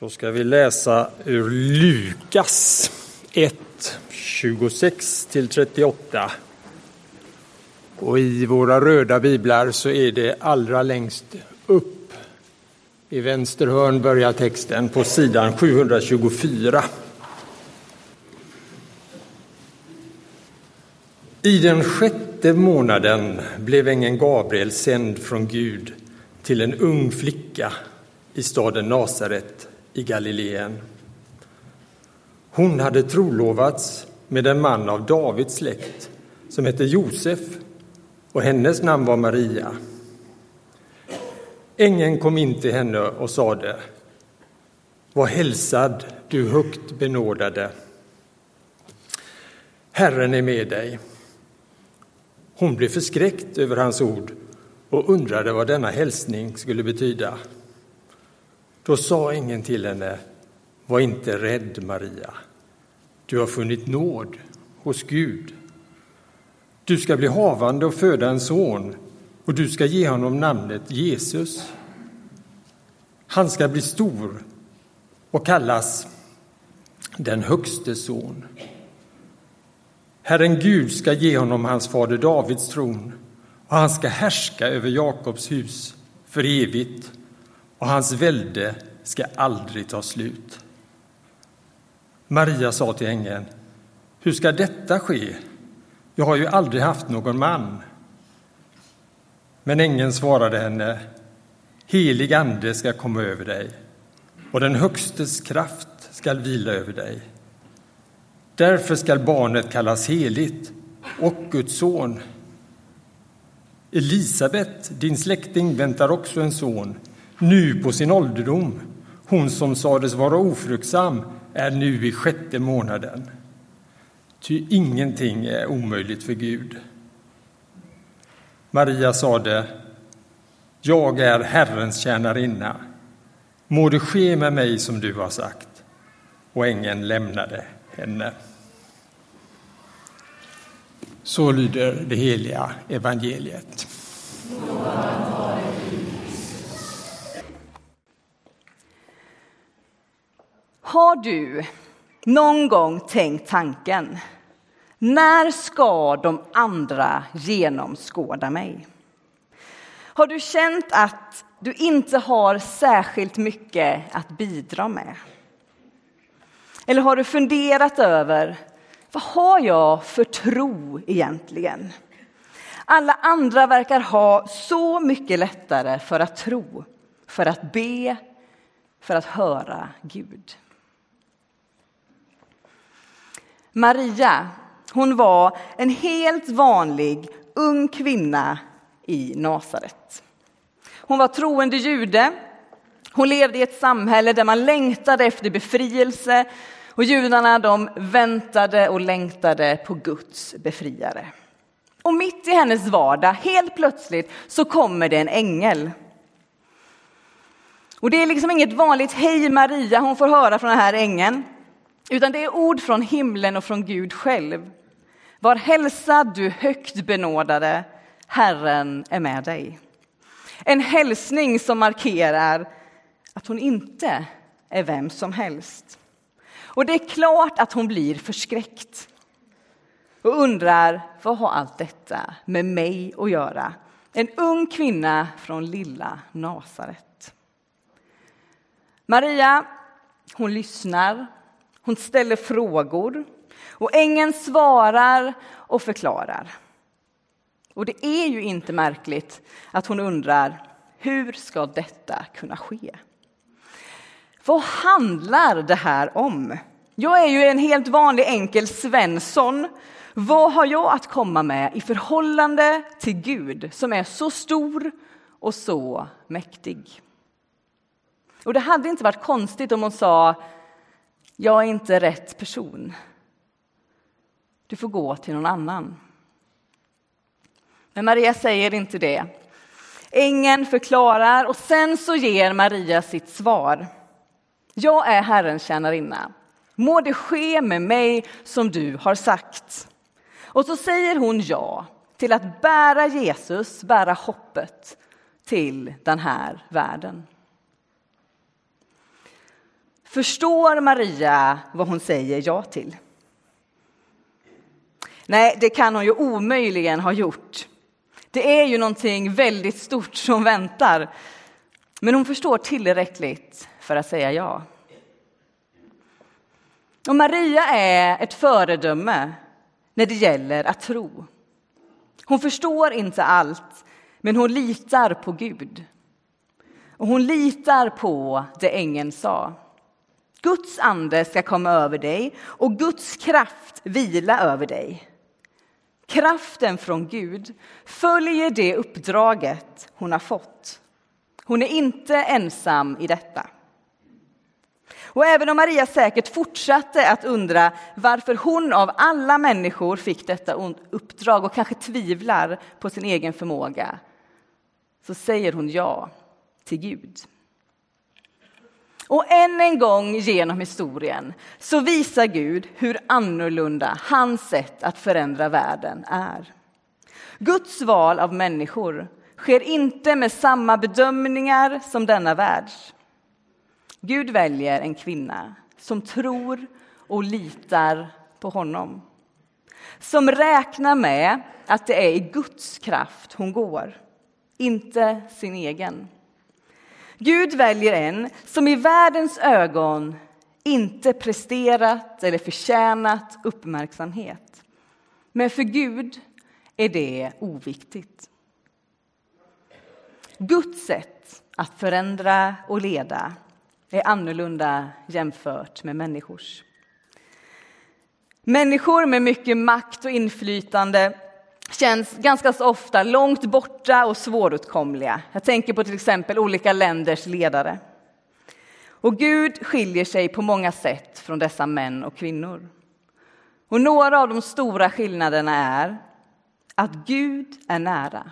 Då ska vi läsa ur Lukas 1, 26 till 38. Och i våra röda biblar så är det allra längst upp. I vänster hörn börjar texten på sidan 724. I den sjätte månaden blev ängeln Gabriel sänd från Gud till en ung flicka i staden Nasaret i Galileen. Hon hade trolovats med en man av Davids släkt som hette Josef och hennes namn var Maria. Ängeln kom in till henne och sade Var hälsad, du högt benådade. Herren är med dig. Hon blev förskräckt över hans ord och undrade vad denna hälsning skulle betyda. Då sa ängeln till henne, var inte rädd Maria, du har funnit nåd hos Gud. Du ska bli havande och föda en son och du ska ge honom namnet Jesus. Han ska bli stor och kallas den högste son. Herren Gud ska ge honom hans fader Davids tron och han ska härska över Jakobs hus för evigt och hans välde ska aldrig ta slut. Maria sa till ängeln, hur ska detta ske? Jag har ju aldrig haft någon man. Men ängeln svarade henne, helig ande ska komma över dig och den Högstes kraft skall vila över dig. Därför skall barnet kallas heligt och Guds son. Elisabet, din släkting, väntar också en son, nu på sin ålderdom. Hon som sades vara ofruktsam är nu i sjätte månaden. Ty ingenting är omöjligt för Gud. Maria sade, jag är Herrens tjänarinna. Må det ske med mig som du har sagt. Och ängeln lämnade henne. Så lyder det heliga evangeliet. Har du någon gång tänkt tanken, när ska de andra genomskåda mig? Har du känt att du inte har särskilt mycket att bidra med? Eller har du funderat över vad har jag för tro egentligen? Alla andra verkar ha så mycket lättare för att tro, för att be, för att höra Gud. Maria, hon var en helt vanlig ung kvinna i Nasaret. Hon var troende jude. Hon levde i ett samhälle där man längtade efter befrielse och judarna de väntade och längtade på Guds befriare. Och mitt i hennes vardag, helt plötsligt, så kommer det en ängel. Och det är liksom inget vanligt hej Maria hon får höra från den här ängeln. Utan det är ord från himlen och från Gud själv. Var hälsad du högt benådade, Herren är med dig. En hälsning som markerar att hon inte är vem som helst. Och det är klart att hon blir förskräckt och undrar vad har allt detta med mig att göra? En ung kvinna från lilla Nasaret. Maria, hon lyssnar hon ställer frågor och ängeln svarar och förklarar. Och det är ju inte märkligt att hon undrar hur ska detta kunna ske? Vad handlar det här om? Jag är ju en helt vanlig enkel Svensson. Vad har jag att komma med i förhållande till Gud som är så stor och så mäktig? Och det hade inte varit konstigt om hon sa jag är inte rätt person. Du får gå till någon annan. Men Maria säger inte det. Ängeln förklarar och sen så ger Maria sitt svar. Jag är Herrens tjänarinna. Må det ske med mig som du har sagt. Och så säger hon ja till att bära Jesus, bära hoppet till den här världen. Förstår Maria vad hon säger ja till? Nej, det kan hon ju omöjligen ha gjort. Det är ju någonting väldigt stort som väntar. Men hon förstår tillräckligt för att säga ja. Och Maria är ett föredöme när det gäller att tro. Hon förstår inte allt, men hon litar på Gud. Och hon litar på det ängeln sa. Guds ande ska komma över dig och Guds kraft vila över dig. Kraften från Gud följer det uppdraget hon har fått. Hon är inte ensam i detta. Och även om Maria säkert fortsatte att undra varför hon av alla människor fick detta uppdrag och kanske tvivlar på sin egen förmåga, så säger hon ja till Gud. Och än en gång genom historien så visar Gud hur annorlunda hans sätt att förändra världen är. Guds val av människor sker inte med samma bedömningar som denna världs. Gud väljer en kvinna som tror och litar på honom. Som räknar med att det är i Guds kraft hon går, inte sin egen. Gud väljer en som i världens ögon inte presterat eller förtjänat uppmärksamhet. Men för Gud är det oviktigt. Guds sätt att förändra och leda är annorlunda jämfört med människors. Människor med mycket makt och inflytande känns ganska så ofta långt borta och svåråtkomliga. Jag tänker på till exempel olika länders ledare. Och Gud skiljer sig på många sätt från dessa män och kvinnor. Och några av de stora skillnaderna är att Gud är nära.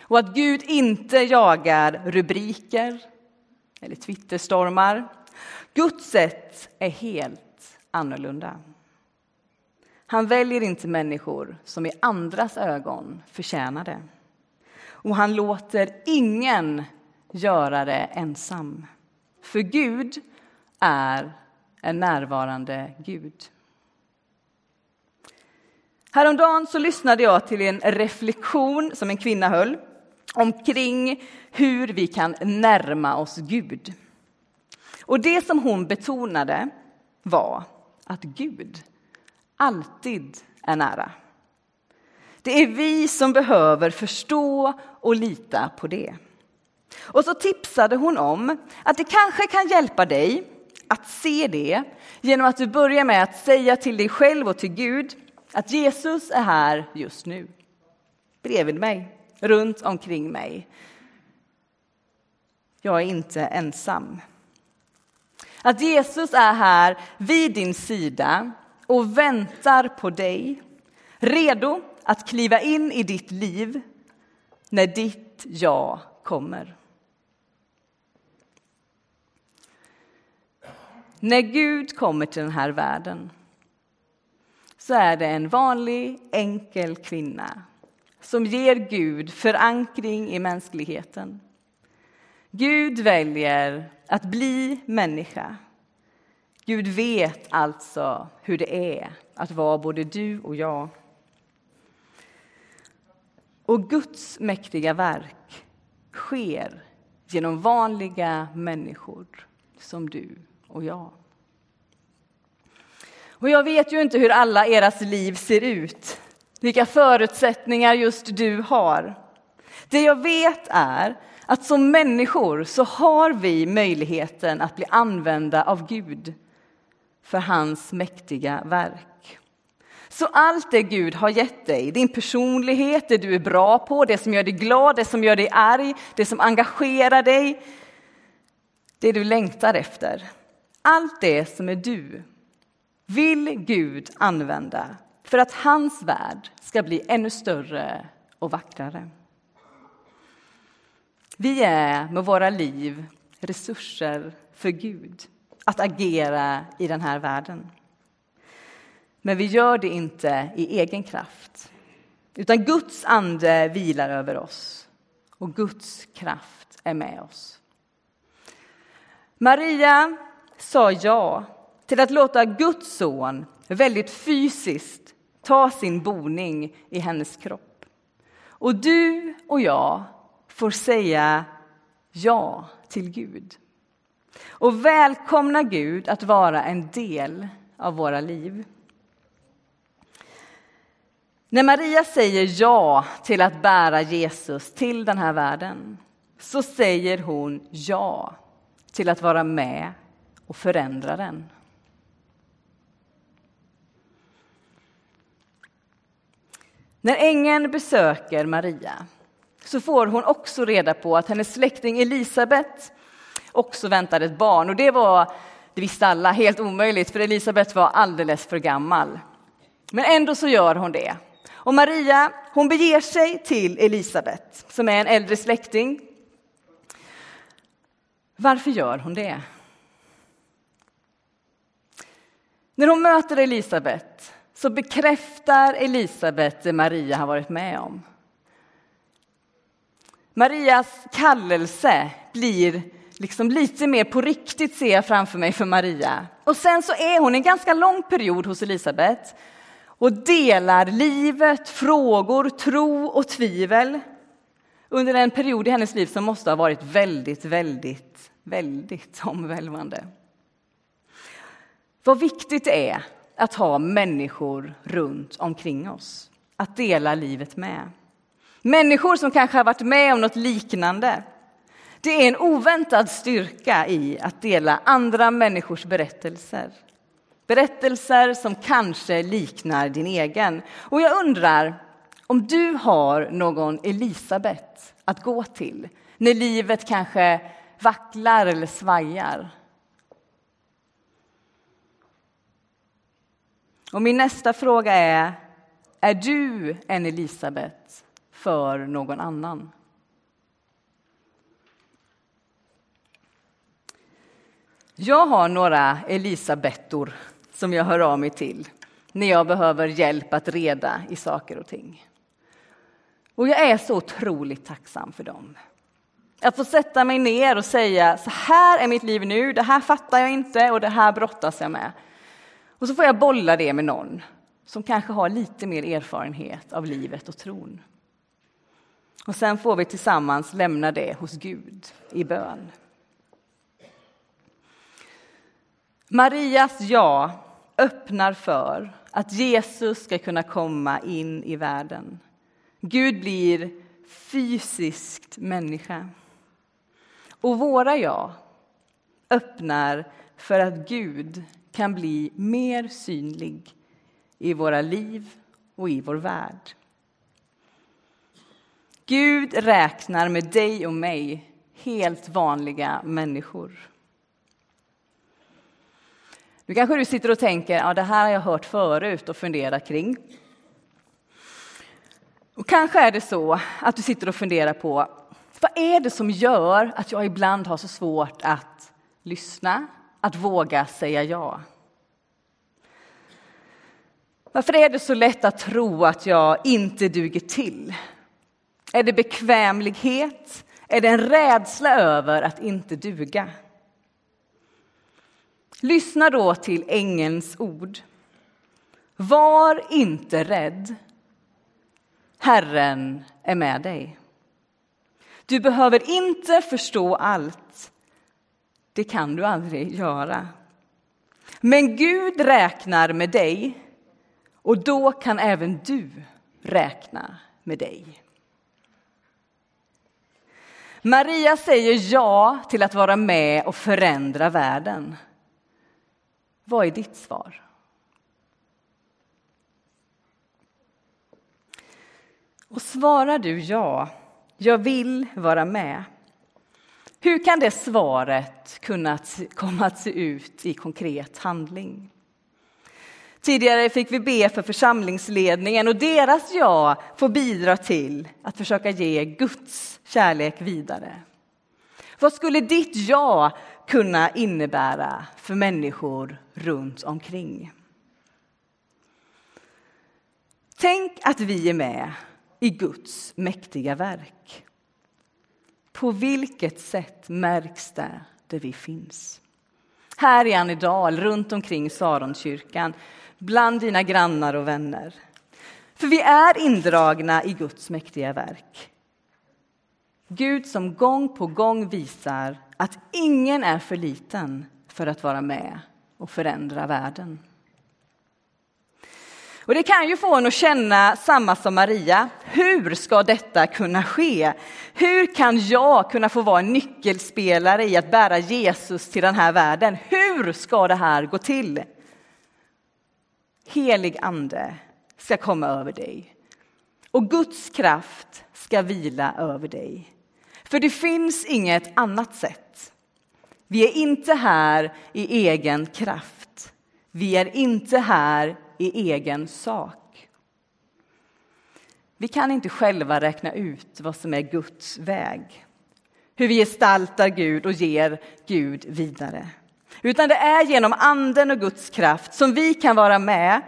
Och att Gud inte jagar rubriker eller Twitterstormar. Guds sätt är helt annorlunda. Han väljer inte människor som i andras ögon förtjänar det. Och han låter ingen göra det ensam. För Gud är en närvarande Gud. Häromdagen så lyssnade jag till en reflektion som en kvinna höll omkring hur vi kan närma oss Gud. Och det som hon betonade var att Gud alltid är nära. Det är vi som behöver förstå och lita på det. Och så tipsade hon om att det kanske kan hjälpa dig att se det genom att du börjar med att säga till dig själv och till Gud att Jesus är här just nu. Bredvid mig, runt omkring mig. Jag är inte ensam. Att Jesus är här vid din sida och väntar på dig, redo att kliva in i ditt liv när ditt ja kommer. När Gud kommer till den här världen så är det en vanlig, enkel kvinna som ger Gud förankring i mänskligheten. Gud väljer att bli människa Gud vet alltså hur det är att vara både du och jag. Och Guds mäktiga verk sker genom vanliga människor som du och jag. Och jag vet ju inte hur alla eras liv ser ut, vilka förutsättningar just du har. Det jag vet är att som människor så har vi möjligheten att bli använda av Gud för hans mäktiga verk. Så allt det Gud har gett dig, din personlighet, det du är bra på, det som gör dig glad, det som gör dig arg, det som engagerar dig, det du längtar efter. Allt det som är du vill Gud använda för att hans värld ska bli ännu större och vackrare. Vi är med våra liv resurser för Gud att agera i den här världen. Men vi gör det inte i egen kraft, utan Guds ande vilar över oss och Guds kraft är med oss. Maria sa ja till att låta Guds son väldigt fysiskt ta sin boning i hennes kropp. Och du och jag får säga ja till Gud och välkomna Gud att vara en del av våra liv. När Maria säger ja till att bära Jesus till den här världen så säger hon ja till att vara med och förändra den. När ängeln besöker Maria så får hon också reda på att hennes släkting Elisabet också väntade ett barn. Och det var, det visste alla, helt omöjligt för Elisabet var alldeles för gammal. Men ändå så gör hon det. Och Maria hon beger sig till Elisabet som är en äldre släkting. Varför gör hon det? När hon möter Elisabet så bekräftar Elisabet det Maria har varit med om. Marias kallelse blir liksom lite mer på riktigt ser jag framför mig för Maria. Och sen så är hon en ganska lång period hos Elisabet och delar livet, frågor, tro och tvivel under en period i hennes liv som måste ha varit väldigt, väldigt, väldigt omvälvande. Vad viktigt det är att ha människor runt omkring oss, att dela livet med. Människor som kanske har varit med om något liknande. Det är en oväntad styrka i att dela andra människors berättelser. Berättelser som kanske liknar din egen. Och jag undrar om du har någon Elisabet att gå till när livet kanske vacklar eller svajar. Och min nästa fråga är, är du en Elisabet för någon annan? Jag har några Elisabettor som jag hör av mig till när jag behöver hjälp att reda i saker och ting. Och jag är så otroligt tacksam för dem. Att få sätta mig ner och säga så här är mitt liv nu, det här fattar jag inte och det här brottas jag med. Och så får jag bolla det med någon som kanske har lite mer erfarenhet av livet och tron. Och sen får vi tillsammans lämna det hos Gud i bön. Marias ja öppnar för att Jesus ska kunna komma in i världen. Gud blir fysiskt människa. Och våra ja öppnar för att Gud kan bli mer synlig i våra liv och i vår värld. Gud räknar med dig och mig, helt vanliga människor. Nu kanske du sitter och tänker, ja det här har jag hört förut och funderat kring. Och kanske är det så att du sitter och funderar på, vad är det som gör att jag ibland har så svårt att lyssna, att våga säga ja? Varför är det så lätt att tro att jag inte duger till? Är det bekvämlighet? Är det en rädsla över att inte duga? Lyssna då till ängelns ord. Var inte rädd. Herren är med dig. Du behöver inte förstå allt. Det kan du aldrig göra. Men Gud räknar med dig och då kan även du räkna med dig. Maria säger ja till att vara med och förändra världen. Vad är ditt svar? Och svarar du ja, jag vill vara med. Hur kan det svaret kunna komma att se ut i konkret handling? Tidigare fick vi be för församlingsledningen och deras ja får bidra till att försöka ge Guds kärlek vidare. Vad skulle ditt ja kunna innebära för människor runt omkring? Tänk att vi är med i Guds mäktiga verk. På vilket sätt märks det där vi finns. Här i Annedal, runt omkring Saronkyrkan, bland dina grannar och vänner. För vi är indragna i Guds mäktiga verk. Gud som gång på gång visar att ingen är för liten för att vara med och förändra världen. Och Det kan ju få en att känna samma som Maria. Hur ska detta kunna ske? Hur kan jag kunna få vara en nyckelspelare i att bära Jesus till den här världen? Hur ska det här gå till? Helig ande ska komma över dig och Guds kraft ska vila över dig. För det finns inget annat sätt. Vi är inte här i egen kraft. Vi är inte här i egen sak. Vi kan inte själva räkna ut vad som är Guds väg, hur vi gestaltar Gud och ger Gud vidare. Utan det är genom Anden och Guds kraft som vi kan vara med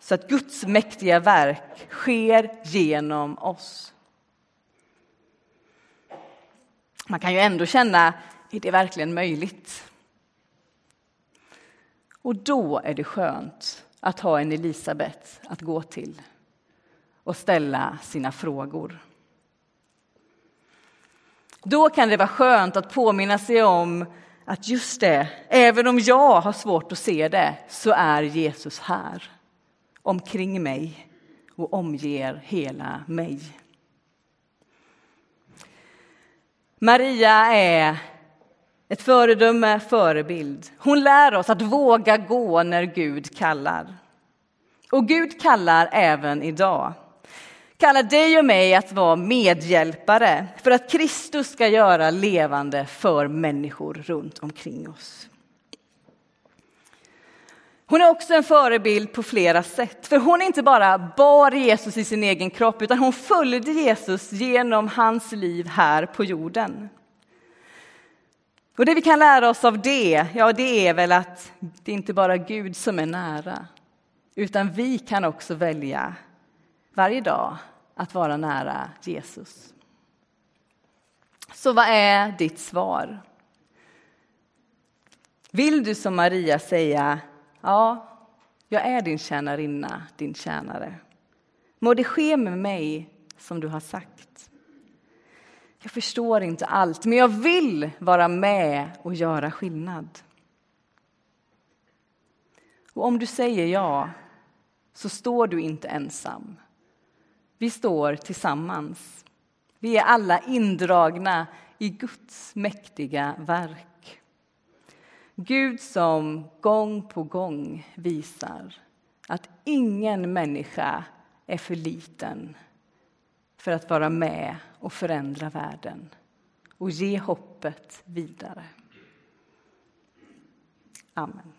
så att Guds mäktiga verk sker genom oss. Man kan ju ändå känna, är det verkligen möjligt? Och då är det skönt att ha en Elisabet att gå till och ställa sina frågor. Då kan det vara skönt att påminna sig om att just det, även om jag har svårt att se det, så är Jesus här, omkring mig och omger hela mig. Maria är ett föredöme, förebild. Hon lär oss att våga gå när Gud kallar. Och Gud kallar även idag. Kallar dig och mig att vara medhjälpare för att Kristus ska göra levande för människor runt omkring oss. Hon är också en förebild på flera sätt, för hon inte bara bar Jesus i sin egen kropp, utan hon följde Jesus genom hans liv här på jorden. Och det vi kan lära oss av det, ja, det är väl att det inte bara är Gud som är nära, utan vi kan också välja varje dag att vara nära Jesus. Så vad är ditt svar? Vill du som Maria säga Ja, jag är din tjänarinna, din tjänare. Må det ske med mig som du har sagt. Jag förstår inte allt, men jag vill vara med och göra skillnad. Och om du säger ja, så står du inte ensam. Vi står tillsammans. Vi är alla indragna i Guds mäktiga verk. Gud som gång på gång visar att ingen människa är för liten för att vara med och förändra världen och ge hoppet vidare. Amen.